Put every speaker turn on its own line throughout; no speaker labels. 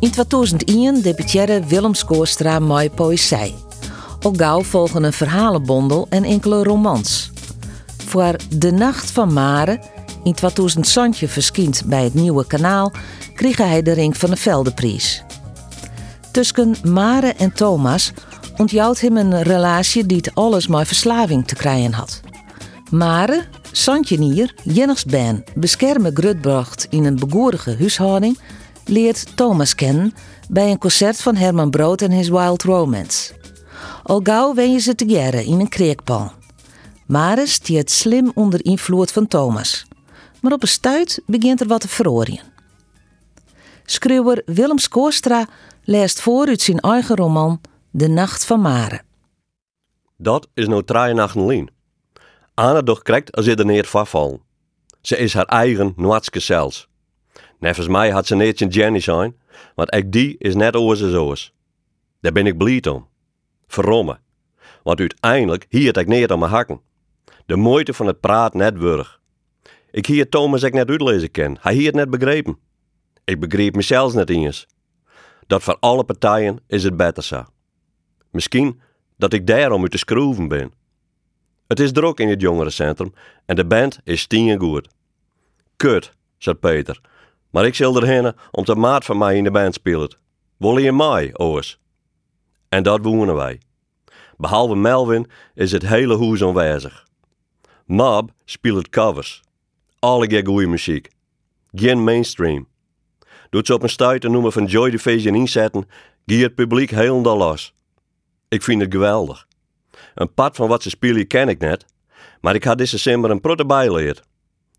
In 2001 debuteerde Willem Skoorstra mooi poëzie. Al gauw volgen een verhalenbondel en enkele romans. Voor De Nacht van Mare, in 2000 Santje verschijnt bij het Nieuwe Kanaal, kreeg hij de Ring van de Veldeprijs. Tussen Mare en Thomas ontjouwt hem een relatie die het alles maar verslaving te krijgen had. Mare, Santjenier, Jennigs Ben, beschermen Grutbracht in een begoorige huishouding, leert Thomas kennen bij een concert van Herman Brood en His Wild Romance. Al gauw wen je ze together in een kreekpan. Mare stiert slim onder invloed van Thomas. Maar op een stuit begint er wat te verorien. Schreeuwer Willem Skoorstra leest voor uit zijn eigen roman De Nacht van Mare.
Dat is nou drie nachten lien. Anne doch krijgt als ze er neer vallen. Ze is haar eigen noatske zelfs. Nevens mij had ze een Jenny zijn, want ik die is net oors en zoos. Daar ben ik blij om. Verromme. Want uiteindelijk hier ik neer aan mijn hakken. De moeite van het praat net wurg. Ik hier Thomas ik net uitlezen ken. Hij hier het net begrepen. Ik begreep mezelf net eens. Dat voor alle partijen is het beter zo. Misschien dat ik daarom uit de schroeven ben. Het is druk in het jongerencentrum en de band is stien goed. Kut, zei Peter. Maar ik zal erheen om de maat van mij in de band spelen. Wil je mij, oors? En dat wonen wij. Behalve Melvin is het hele huis aanwezig. Mob speelt covers. Alle goede muziek. Geen mainstream. Doet ze op een stuit een noemen van Joy Division inzetten, gie het publiek helemaal los. Ik vind het geweldig. Een pad van wat ze spelen ken ik net, maar ik had deze simmer een protte bijleerd.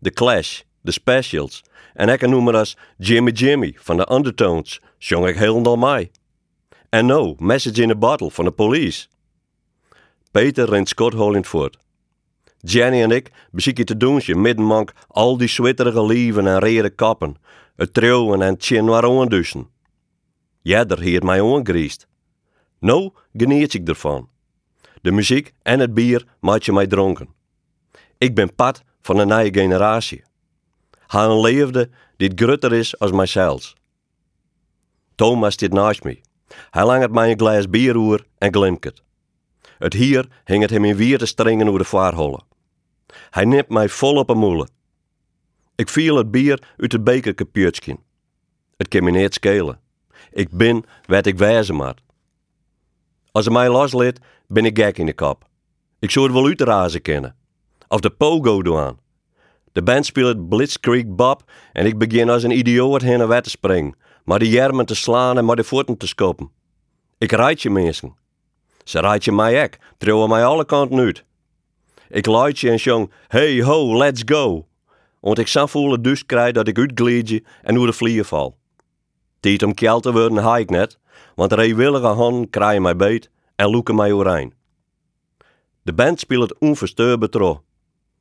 The Clash, The Specials en ik noem maar als Jimmy Jimmy van de Undertones, zong ik helemaal mij. En no, Message in a Bottle van de Police. Peter rent Scott voort. Jenny en ik bezieken te doensje middenmank al die zwitterige lieven en rede kappen, het trouwen en tjen dussen. Jeder hier mij ongriest. Nou geniet ik ervan. De muziek en het bier maakt je mij dronken. Ik ben pad van een nieuwe generatie. Haar een leefde die grutter is als mijzelf. Thomas zit naast me. Hij langt mij een glas bier oer en glimket. Het hier hing het hem in vier te stringen over de vaarholen. Hij neemt mij vol op een moelen. Ik viel het bier uit het bekerkapiertje. Het kan me niet schelen. Ik ben wat ik wijzen moet. Als hij mij losliet, ben ik gek in de kop. Ik zou het wel uitrazen kennen. Of de pogo doen. De band speelt Blitzkrieg Bob en ik begin als een idioot heen en weg te springen, maar de jermen te slaan en maar de voeten te skoppen. Ik rijd je mensen. Ze rijd je mij ek, trouwen mij alle kanten uit. Ik luid je en zong, hey ho, let's go. Want ik zou voelen dus krijg dat ik uitgleedje en door de vliegen val. Tijd om kjeld te worden ha ik net, want de willige handen krijgen mij beet en loeken mij oranje. De band speelt onversteurbaar trouw.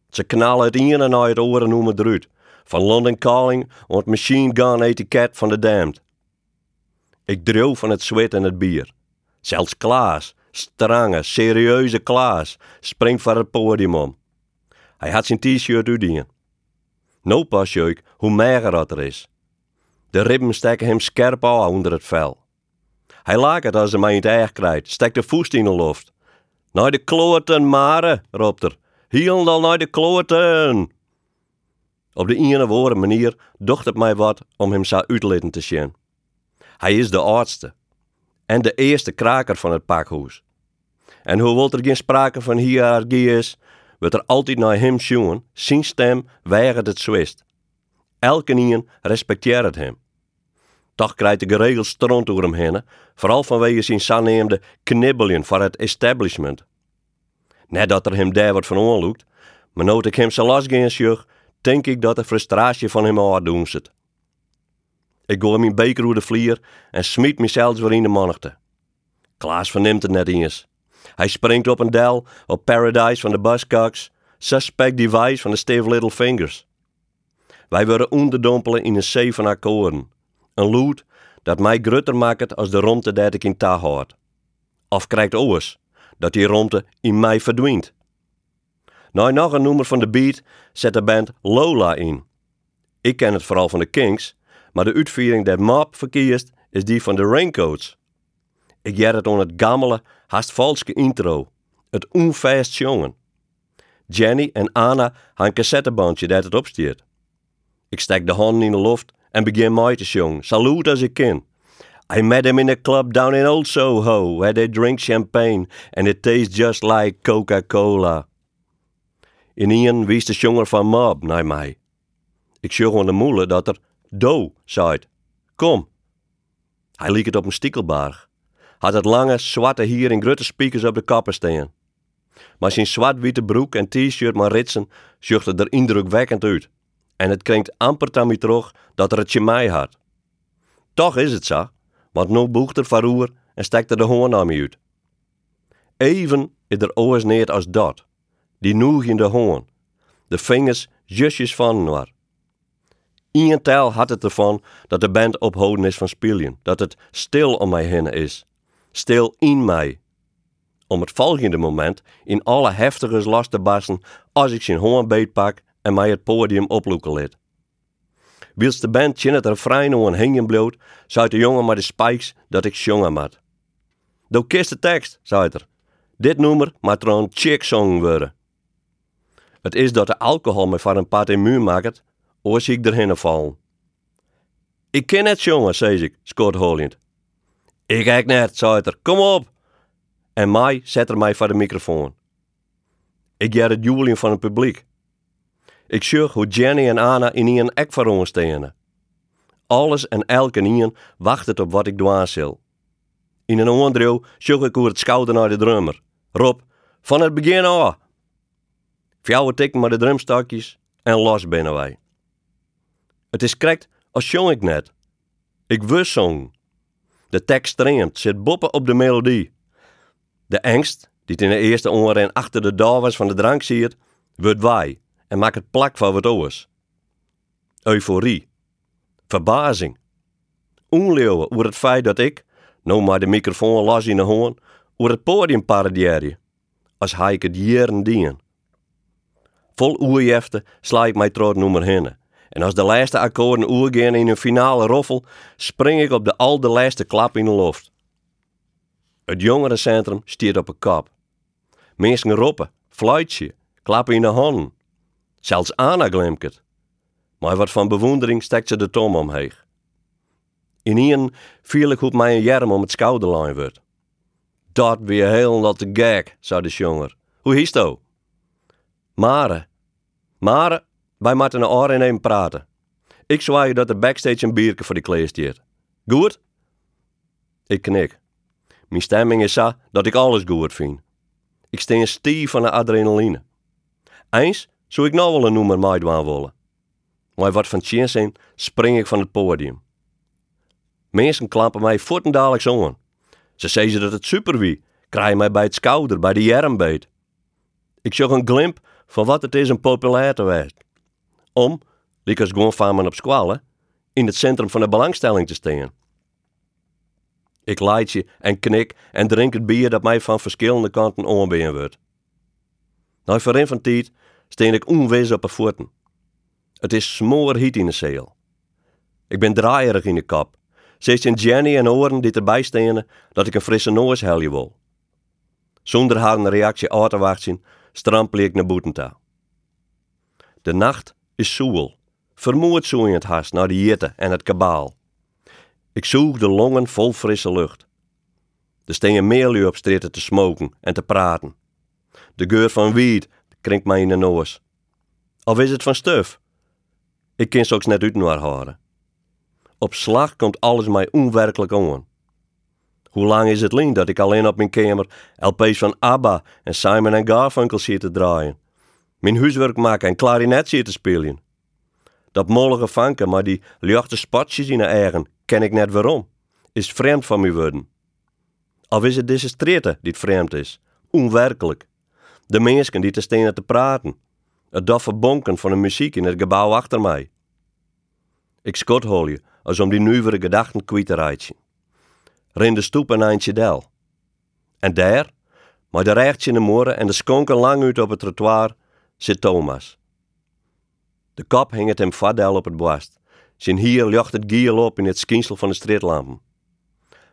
Ze knallen het een en uit oren noemen eruit. Van London Calling en het machine gun etiket van de Damned. Ik droog van het zweet en het bier. Zelfs Klaas, strange, serieuze Klaas, springt van het podium om. Hij had zijn t-shirt uitdien. Nou pas jeuk hoe mager dat er is. De ribben steken hem scherp aan onder het vel. Hij laat het als hij mij in het eigen krijgt, steekt de voest in de lucht. Naar de kloten, Mare, roept er. Hiel dan naar de kloten. Op de ene woorde manier docht het mij wat om hem zo uitleten te zien. Hij is de oudste en de eerste kraker van het pakhuis. En hoe wil er geen sprake van hiërarchie is, wordt er altijd naar hem zien, zijn stem weigert het zwist. Elke nien respecteert hem. Toch krijgt de geregeld stront door hem heen, vooral vanwege zijn zanneemde knibbelen voor het establishment. Net dat er hem daar wat van maar nood ik hem zo last denk ik dat de frustratie van hem uitdoen zit. Ik gooi mijn beker door de vlier en smiet mezelf weer in de mannigte. Klaas verneemt het net eens. Hij springt op een del op Paradise van de Buzzcocks, Suspect Device van de Steve Little Fingers. Wij worden onderdompelen in een zee van akkoorden. Een lood dat mij grutter maakt als de romte dat ik in ta hoort. Of krijgt oors, dat die romte in mij verdwijnt. Nou, nog een noemer van de beat zet de band Lola in. Ik ken het vooral van de Kings, maar de uitviering dat Mop verkiest is die van de Raincoats. Ik jer het on het gammele, haast valske intro. Het onfast jongen. Jenny en Anna hebben een cassettebandje dat het opstiert. Ik stek de handen in de lucht en begin mij te zingen, salut als ik ken. I met him in a club down in Old Soho, where they drink champagne and it tastes just like Coca-Cola. In een wies de jonger van Mob naar mij. Ik zag aan de moele dat er do zei. Kom. Hij liep het op een stiekelbarg. Had het lange, zwarte hier in grote speakers op de kappen staan. Maar zijn zwart-witte broek en t-shirt maar ritsen zuchtte er indrukwekkend uit. En het klinkt amper aan dat er het mij had. Toch is het zo, want nu boegt er varoer en stekte de hoorn aan uit. Even is er oors neer als dat. Die noeg in de hoorn. De vingers justjes van waar. Ian tel had het ervan dat de band ophouden is van spelen. Dat het stil om mij heen is. Stil in mij. Om het volgende moment in alle heftige last te barsten als ik zijn hoorn beetpak en mij het podium oploeken liet. Wils de band chin het refrein een hingen bloot, zei de jongen maar de spikes dat ik jongen mat. Do kist de tekst, zei er. Dit nummer er een chick song worden. Het is dat de alcohol me van een in muur maakt, oors ik erheen vallen. Ik ken het jongen, zei ik, scoort Holland. Ik kijk net, zei er, kom op. En mij zet er mij voor de microfoon. Ik jij het juweling van het publiek. Ik zag hoe Jenny en Anna in een ek voor staan. Alles en elke in wacht op wat ik doen zal. In een oordeel zag ik hoe het schouder naar de drummer. Rob, van het begin af. Fjouwen tikken maar de drumstakjes en los binnen wij. Het is correct als jong ik net. Ik wist zong. De tekst streamt, zit boppen op de melodie. De angst, die in de eerste oren achter de was van de drank ziet, wordt wij en maakt het plak van wat oors. Euforie. Verbazing. Onleeuwen over het feit dat ik, nou maar de microfoon las in de hoorn, over het podium paradieerde. Als hij ik het jaren dien. Vol oerjefte sla ik mij trots nummer hinnen. En als de laatste akkoorden oergaan in een finale roffel, spring ik op de al de laatste klap in de lucht. Het jongerencentrum stiert op een kop. Mensen roepen, fluitje, klappen in de handen. Zelfs Anna glimt het. Maar wat van bewondering stekt ze de tom omheen. In een viel ik hoe mij een jerm om het schouderlijn wordt. Dat weer heel dat de gag, zei de jonger. Hoe hiest dat? Mare. Mare, wij moeten een oor in een praten. Ik zwaai dat de backstage een bierke voor die klees stiert. Goed? Ik knik. Mijn stemming is zo dat ik alles goed vind. Ik steen stief van de adrenaline. Eens zou ik nou wel een noemer meidwaan willen. Maar wat van tjens zijn, spring ik van het podium. Mensen klappen mij voortendaliks aan. Ze zeggen dat het super wie, krijgen mij bij het schouder, bij de jermbeet. Ik zag een glimp van wat het is om populair te zijn. Om, liek als gewoon van op squallen, in het centrum van de belangstelling te staan. Ik leid je en knik en drink het bier dat mij van verschillende kanten onbeen wordt. Nou, voor van steen ik onwees op de voeten. Het is smoorhiet in de zeel. Ik ben draaierig in de kop. Steeds in Jenny en oren die erbij stenen dat ik een frisse noos helje wil. Zonder haar een reactie uit te wachten, strampel ik naar boetenta. De nacht is zoel, vermoord zo het hart naar de jitte en het kabaal. Ik zoek de longen vol frisse lucht. De stenen meerlu op te smoken en te praten. De geur van wiet krinkt mij in de noos. Of is het van stuf? Ik kan straks net uit naar horen. Op slag komt alles mij onwerkelijk aan. Hoe lang is het lien dat ik alleen op mijn kamer LP's van ABBA en Simon en Garfunkel zit te draaien? Mijn huiswerk maken en klarinet zit te spelen. Dat mollige vanken, maar die lichte spatjes in de eigen, ken ik net waarom. Is vreemd van mij worden. Of is het deze die vreemd is? Onwerkelijk. De mensen die te stenen te praten. Het doffe bonken van de muziek in het gebouw achter mij. Ik schot hol je, als om die nieuwere gedachten kwijt te rijden. Ren de stoep een eindje del. En daar, met de rechtje in de moeren en de skonken lang uit op het trottoir, zit Thomas. De kop hing het hem vadel op het borst. Zijn hier jocht het giel op in het skinsel van de streetlampen.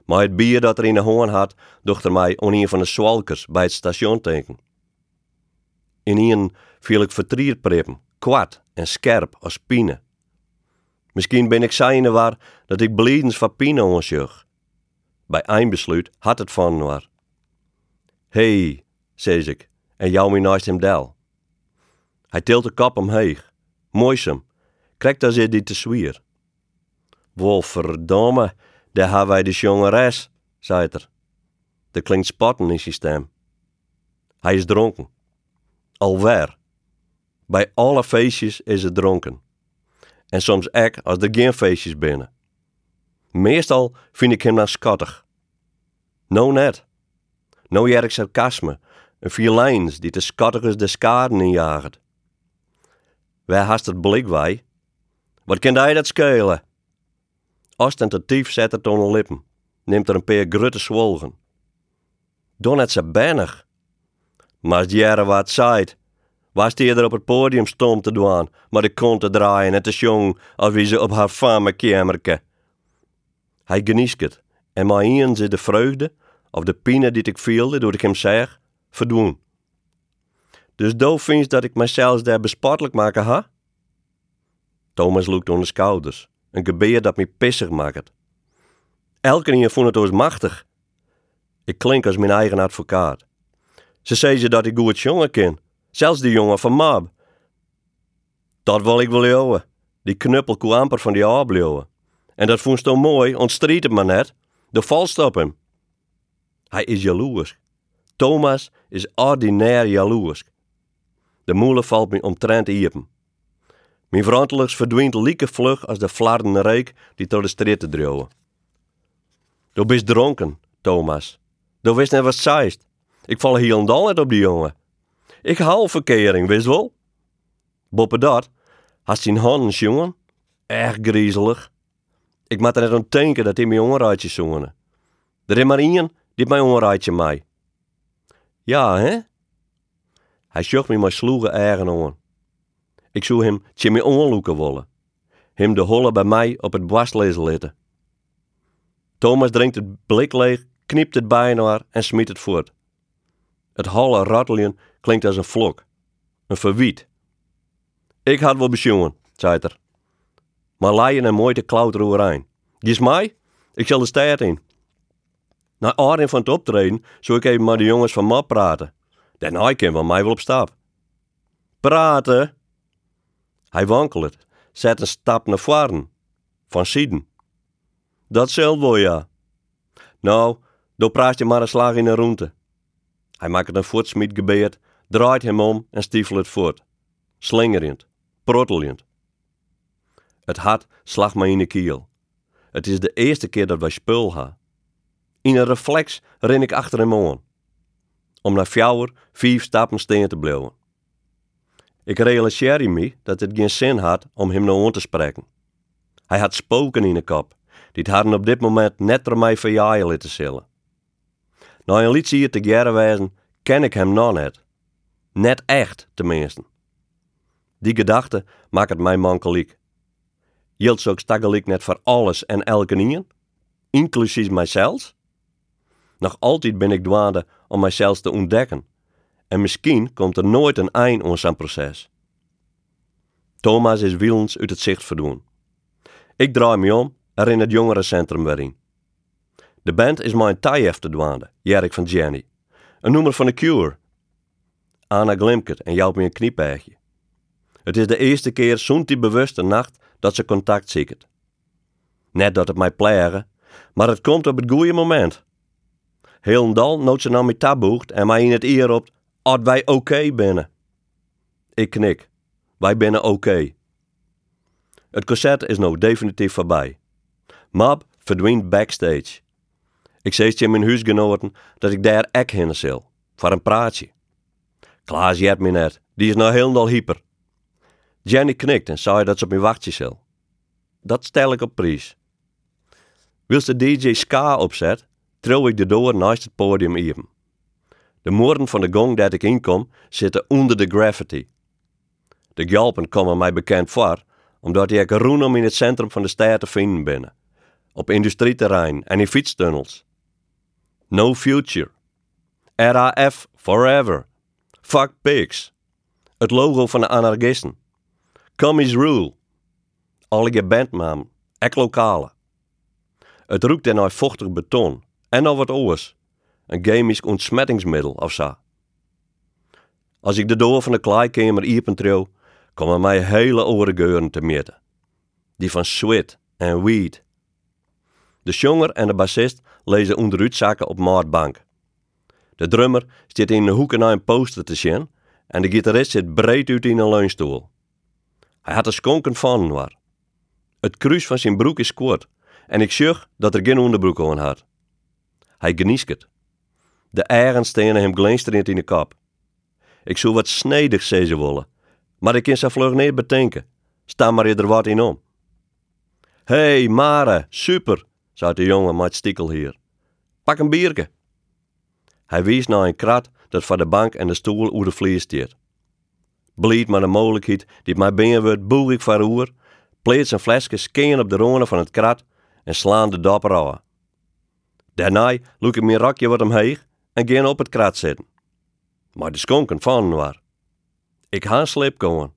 Maar het bier dat er in de hoorn had, docht er mij aan een van de zwalkers bij het station tanken. In een viel ik vertrierprepen, kwart en scherp als pine. Misschien ben ik zijne waar dat ik bliedens van pine onzag. Bij eindbesluit had het van waar. Hey, zei ik, en jou me naast hem del. Hij tilt de kop omheeg. Mooisem, krijgt daar zit die te zwier. Wel verdomme, daar hebben wij de jongeres, zei er. Er klinkt spatten in zijn stem. Hij is dronken. Alweer. Bij alle feestjes is het dronken. En soms ook als er geen feestjes binnen. Meestal vind ik hem dan schattig. Nou net. Nou jerk sarcasme, een vier lijns die te schattig is de skaden injaagt. Waar haast het blik wij? Wat kan hij dat schelen? Ostentatief zet het de lippen, neemt er een paar grutte zwolgen. Doe net zo bennig. Maar jaren wat zaait, was die er op het podium stom te doen, maar de kont te draaien en te jong als wie ze op haar fame kamerke. Hij geniest het, en maar zit de vreugde, of de pine die ik voelde door ik hem zeg, verdoen. Dus doof vindt dat ik mezelf daar bespottelijk maken ha? Thomas loekt onder de schouders, een gebeer dat me pissig maakt. Elke keer vond het ons machtig. Ik klink als mijn eigen advocaat. Ze zei ze dat ik goed jongen ken, zelfs die jongen van Mab. Dat wil ik wel jouwen. Die knuppel koe amper van die aardbleeuwen. En dat vond zo mooi, ontstriet het maar net. De valst op hem. Hij is jaloers. Thomas is ordinair jaloers. De moelen valt me omtrent iepen. Mijn verantwoordelijks verdwijnt lieke vlug als de flarden reek die door de stritten dreuwen. Du bist dronken, Thomas. Du wist net wat zeist. Ik val hier en dan op die jongen. Ik hou verkering, wist wel. Boppe dat, had zijn handen, jongen. Erg griezelig. Ik moet er net aan denken dat hij mijn onrijtje zongen. Er is maar één die mijn onrijtje mij. Ja, hè? Hij zocht me maar sloegen eigen aan. Ik zou hem tje me onloeken willen. Hem de holle bij mij op het borst lezen laten. Thomas drinkt het blik leeg, knipt het bijna en smiet het voort. Het holle ratteljen klinkt als een vlok. Een verwiet. Ik had wel besjongen, zei er. Maar laaien en mooi te klauteren overeind. Gis mij? Ik zal de stad in. Na aarding van het optreden zou ik even met de jongens van MAP praten. Daarna kan van mij wel op stap. Praten? Hij wankelt, zet een stap naar voren. Van Sieden. Dat zelf wel, ja. Nou, dan praat je maar een slag in een roente. Hij maakt een voetsmiet gebeerd, draait hem om en stiefelt voort. Slingerend, prottelend. Het hart slag mij in de kiel. Het is de eerste keer dat wij spul gaan. In een reflex ren ik achter hem aan. Om naar fjouwer vijf stappen steen te blijven. Ik realiseer me dat het geen zin had om hem nou te spreken. Hij had spoken in de kop, die het hadden op dit moment net door mij verjaaien laten zullen. Na een liedje hier te wijzen, ken ik hem nog net. Net echt, tenminste. Die gedachte maakt het mij mankeliek. Jilt zo staggelijk net voor alles en elke nien, inclusief mijzelf? Nog altijd ben ik dwaande om mijzelf te ontdekken. En misschien komt er nooit een eind aan zijn proces. Thomas is wielens uit het zicht verdoen. Ik draai me om er in het jongerencentrum weer in. De band is mijn taai te dwaande, Jerk van Jenny. Een noemer van de Cure. Anna Glimkert en jou me een kniepeigje. Het is de eerste keer die bewuste nacht dat ze contact ziekert. Net dat het mij plegen, maar het komt op het goede moment. Heel dal nooit ze naar mij taboegt en mij in het eer roept, als wij oké binnen. Ik knik. Wij binnen oké. Het concert is nou definitief voorbij. Mab verdwijnt backstage. Ik zei je mijn huisgenoten dat ik daar ek heen zal, voor een praatje. Klaas jet me net, die is nou helemaal hyper. Jenny knikt en zei dat ze op me wachtje zal. Dat stel ik op prijs. Wils de DJ ska opzet, trouw ik de door naast het podium even. De moorden van de gong dat ik inkom zitten onder de graffiti. De gjalpen komen mij bekend voor, omdat ik roenom in het centrum van de stad te vinden ben. Op industrieterrein en in fietstunnels. No future. RAF forever. Fuck pigs. Het logo van de anarchisten. Commies rule. Alle bandnaam. Ek lokale. Het roekt er naar vochtig beton. En nog wat oors. Een chemisch ontsmettingsmiddel of zo. Als ik de door van de kleikamer iepen trouw, komen mij hele oren geuren te meten. Die van sweat en weed. De jonger en de bassist lezen onderuit zakken op maatbank. De drummer zit in de hoek naar een poster te zien en de gitarist zit breed uit in een leunstoel. Hij had er skonken van waar. Het kruis van zijn broek is kort en ik zag dat er geen onderbroek aan had. Hij geniest het. De eigen stenen hem glinsterend in de kop. Ik zou wat snedig zeggen willen, maar ik kan ze vlug niet bedenken. Sta maar er wat in om. hey, Mare, super, zei de jongen met stikkel hier. Pak een bierke. Hij wies naar een krat dat voor de bank en de stoel oer de vlees stiert. Blied maar de mogelijkheid die mij binnen wordt boeg ik voor oer, pleet zijn flesje skeen op de ronen van het krat en slaan de dapper aan. Daarna loek ik mijn rakje wat omheen en gaan op het krat zitten. Maar de skonken van waar. Ik ga slip komen.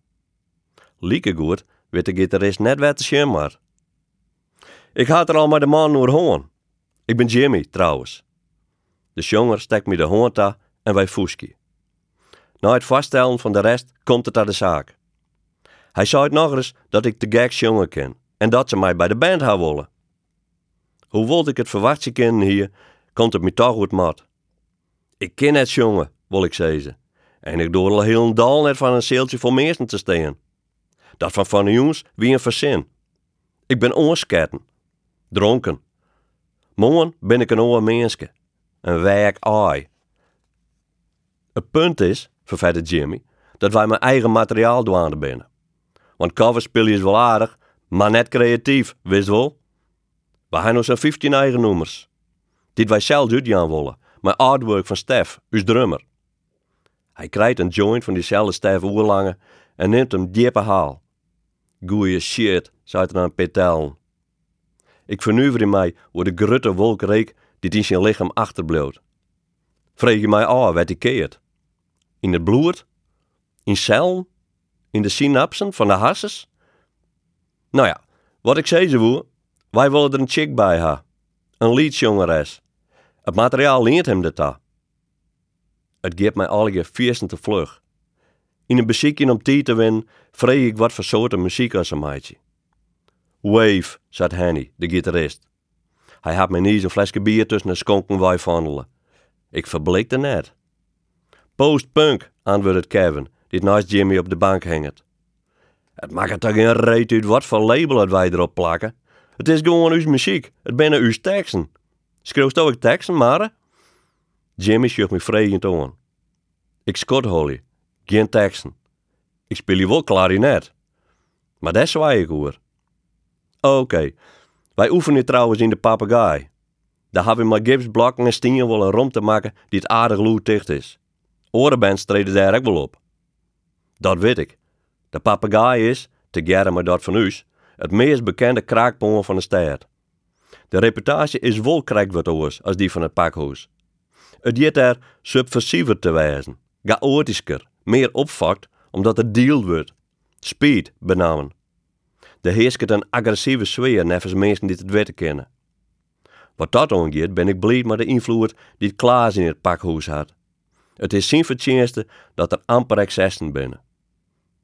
Lieke goed weet de gitarist net wat te maar. Ik had er al maar de man door hoorn. Ik ben Jimmy, trouwens. De jonger steekt me de hoorn aan en wij foeski. Na het vaststellen van de rest komt het aan de zaak. Hij zei nog eens dat ik de gags jongen ken en dat ze mij bij de band gaan willen. Hoe wilde ik het verwachtje kennen hier, komt het me toch goed mat. Ik ken het jongen, wil ik zeggen. En ik doe al heel een dal net van een zeeltje voor meesten te staan. Dat van van de jongens wie een verzin. Ik ben oorsketten. Dronken. Morgen ben ik een oude menske. Een werk ai. Het punt is, vervette Jimmy, dat wij mijn eigen materiaal douane binnen. Want coverspelen is wel aardig, maar net creatief, wist wel. We hebben zo'n 15 eigen nummers. Dit wij zelf uitgaan willen. Mijn artwork van Stef, uw drummer. Hij krijgt een joint van diezelfde Stef Oerlange en neemt hem diepe haal. Goeie shit, zei er aan Petel. Ik vernuiver in mij hoe de grutte wolkreek die in zijn lichaam achterbleef. Vreeg je mij af wat ik keert. In het bloed? In cellen? In de synapsen van de harses? Nou ja, wat ik zei ze woe, wij willen er een chick bij ha. Een liedjongeres. Het materiaal leert hem dat daar. Het geeft mij alle viersen te vlug. In een beziekje om tijd te winnen, vreeg ik wat voor soorten muziek als een meidje. Wave, zei Henny, de gitarist. Hij had mij niet een flesje bier tussen de skonken wij vandelen. Ik verblikte net. Post-punk, antwoordde Kevin, die naast Jimmy op de bank hangt. Het maakt toch geen reet uit wat voor label het wij erop plakken. Het is gewoon uw muziek, het binnen uw teksten. Schreeuwst ook teksten, maar? Jimmy schuift me vragend aan. Ik skot Holly, geen teksten. Ik speel je wel klarinet. Maar dat zwaai ik hoor. Oké, wij oefenen trouwens in de papegaai. Daar hebben maar gipsblokken en stingen wel een rom te maken die het aardig loerdicht is. Orenbands treden daar ook wel op. Dat weet ik. De papegaai is, te gerren maar dat van u, het meest bekende kraakpoor van de stad. De reputatie is wel wat als die van het pakhuis. Het jet er subversiever te wijzen, chaotischer, meer opvakt omdat het deal wordt. Speed benamen. De heerst een agressieve sfeer nevens mensen die het weten kennen. Wat dat aangeeft ben ik blij met de invloed die Klaas in het pakhuis had. Het is zijn verdienste dat er amper excessen binnen.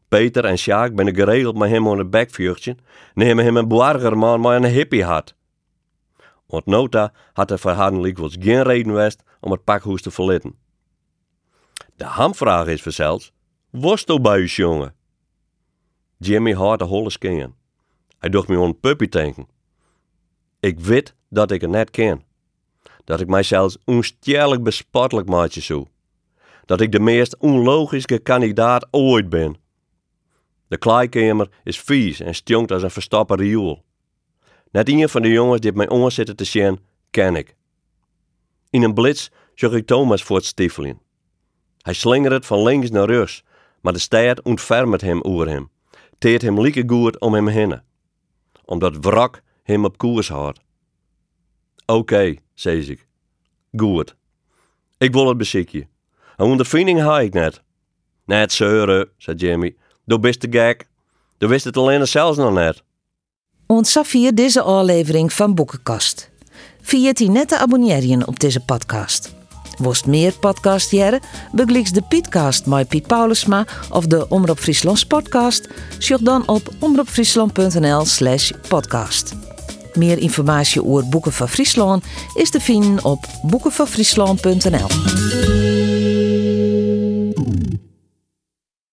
Peter en Sjaak ben geregeld met hem aan het bekvuurtje, nemen hem een boargerman maar een hippie had. Want nota had er haar was geen reden geweest om het pakhuis te verlitten. De hamvraag is verzels, was bij jongen? Jimmy had de holle skeen. Hij dacht me een puppy tanken. Ik weet dat ik het net ken. dat ik mijzelf onstjerlijk bespottelijk maatje zo. Dat ik de meest onlogische kandidaat ooit ben. De kleikamer is vies en stinkt als een verstoppen riool. Net een van de jongens die op mijn oor zitten te zien, ken ik. In een blitz zag ik Thomas voor het stiefelen. Hij slingert van links naar rechts, maar de stad ontfermt hem over hem. Teert hem lieke goed om hem heen. Omdat wrak hem op koers houdt. Oké, zei ik. Goed. Ik wil het beziekje. Een ondervinding ha ik net. Net zeuren, zei Jimmy. Du bist de gek. Du wist het alleen zelfs nog net.
Ontzag deze aflevering van Boekenkast. Vier die net te abonneren op deze podcast. Worst meer podcast jaren, begliks de Pietcast met Piet Paulusma of de Omroep Friesland podcast, zoek dan op omroepfriesland.nl slash podcast. Meer informatie over Boeken van Friesland is te vinden op boekenvanfriesland.nl.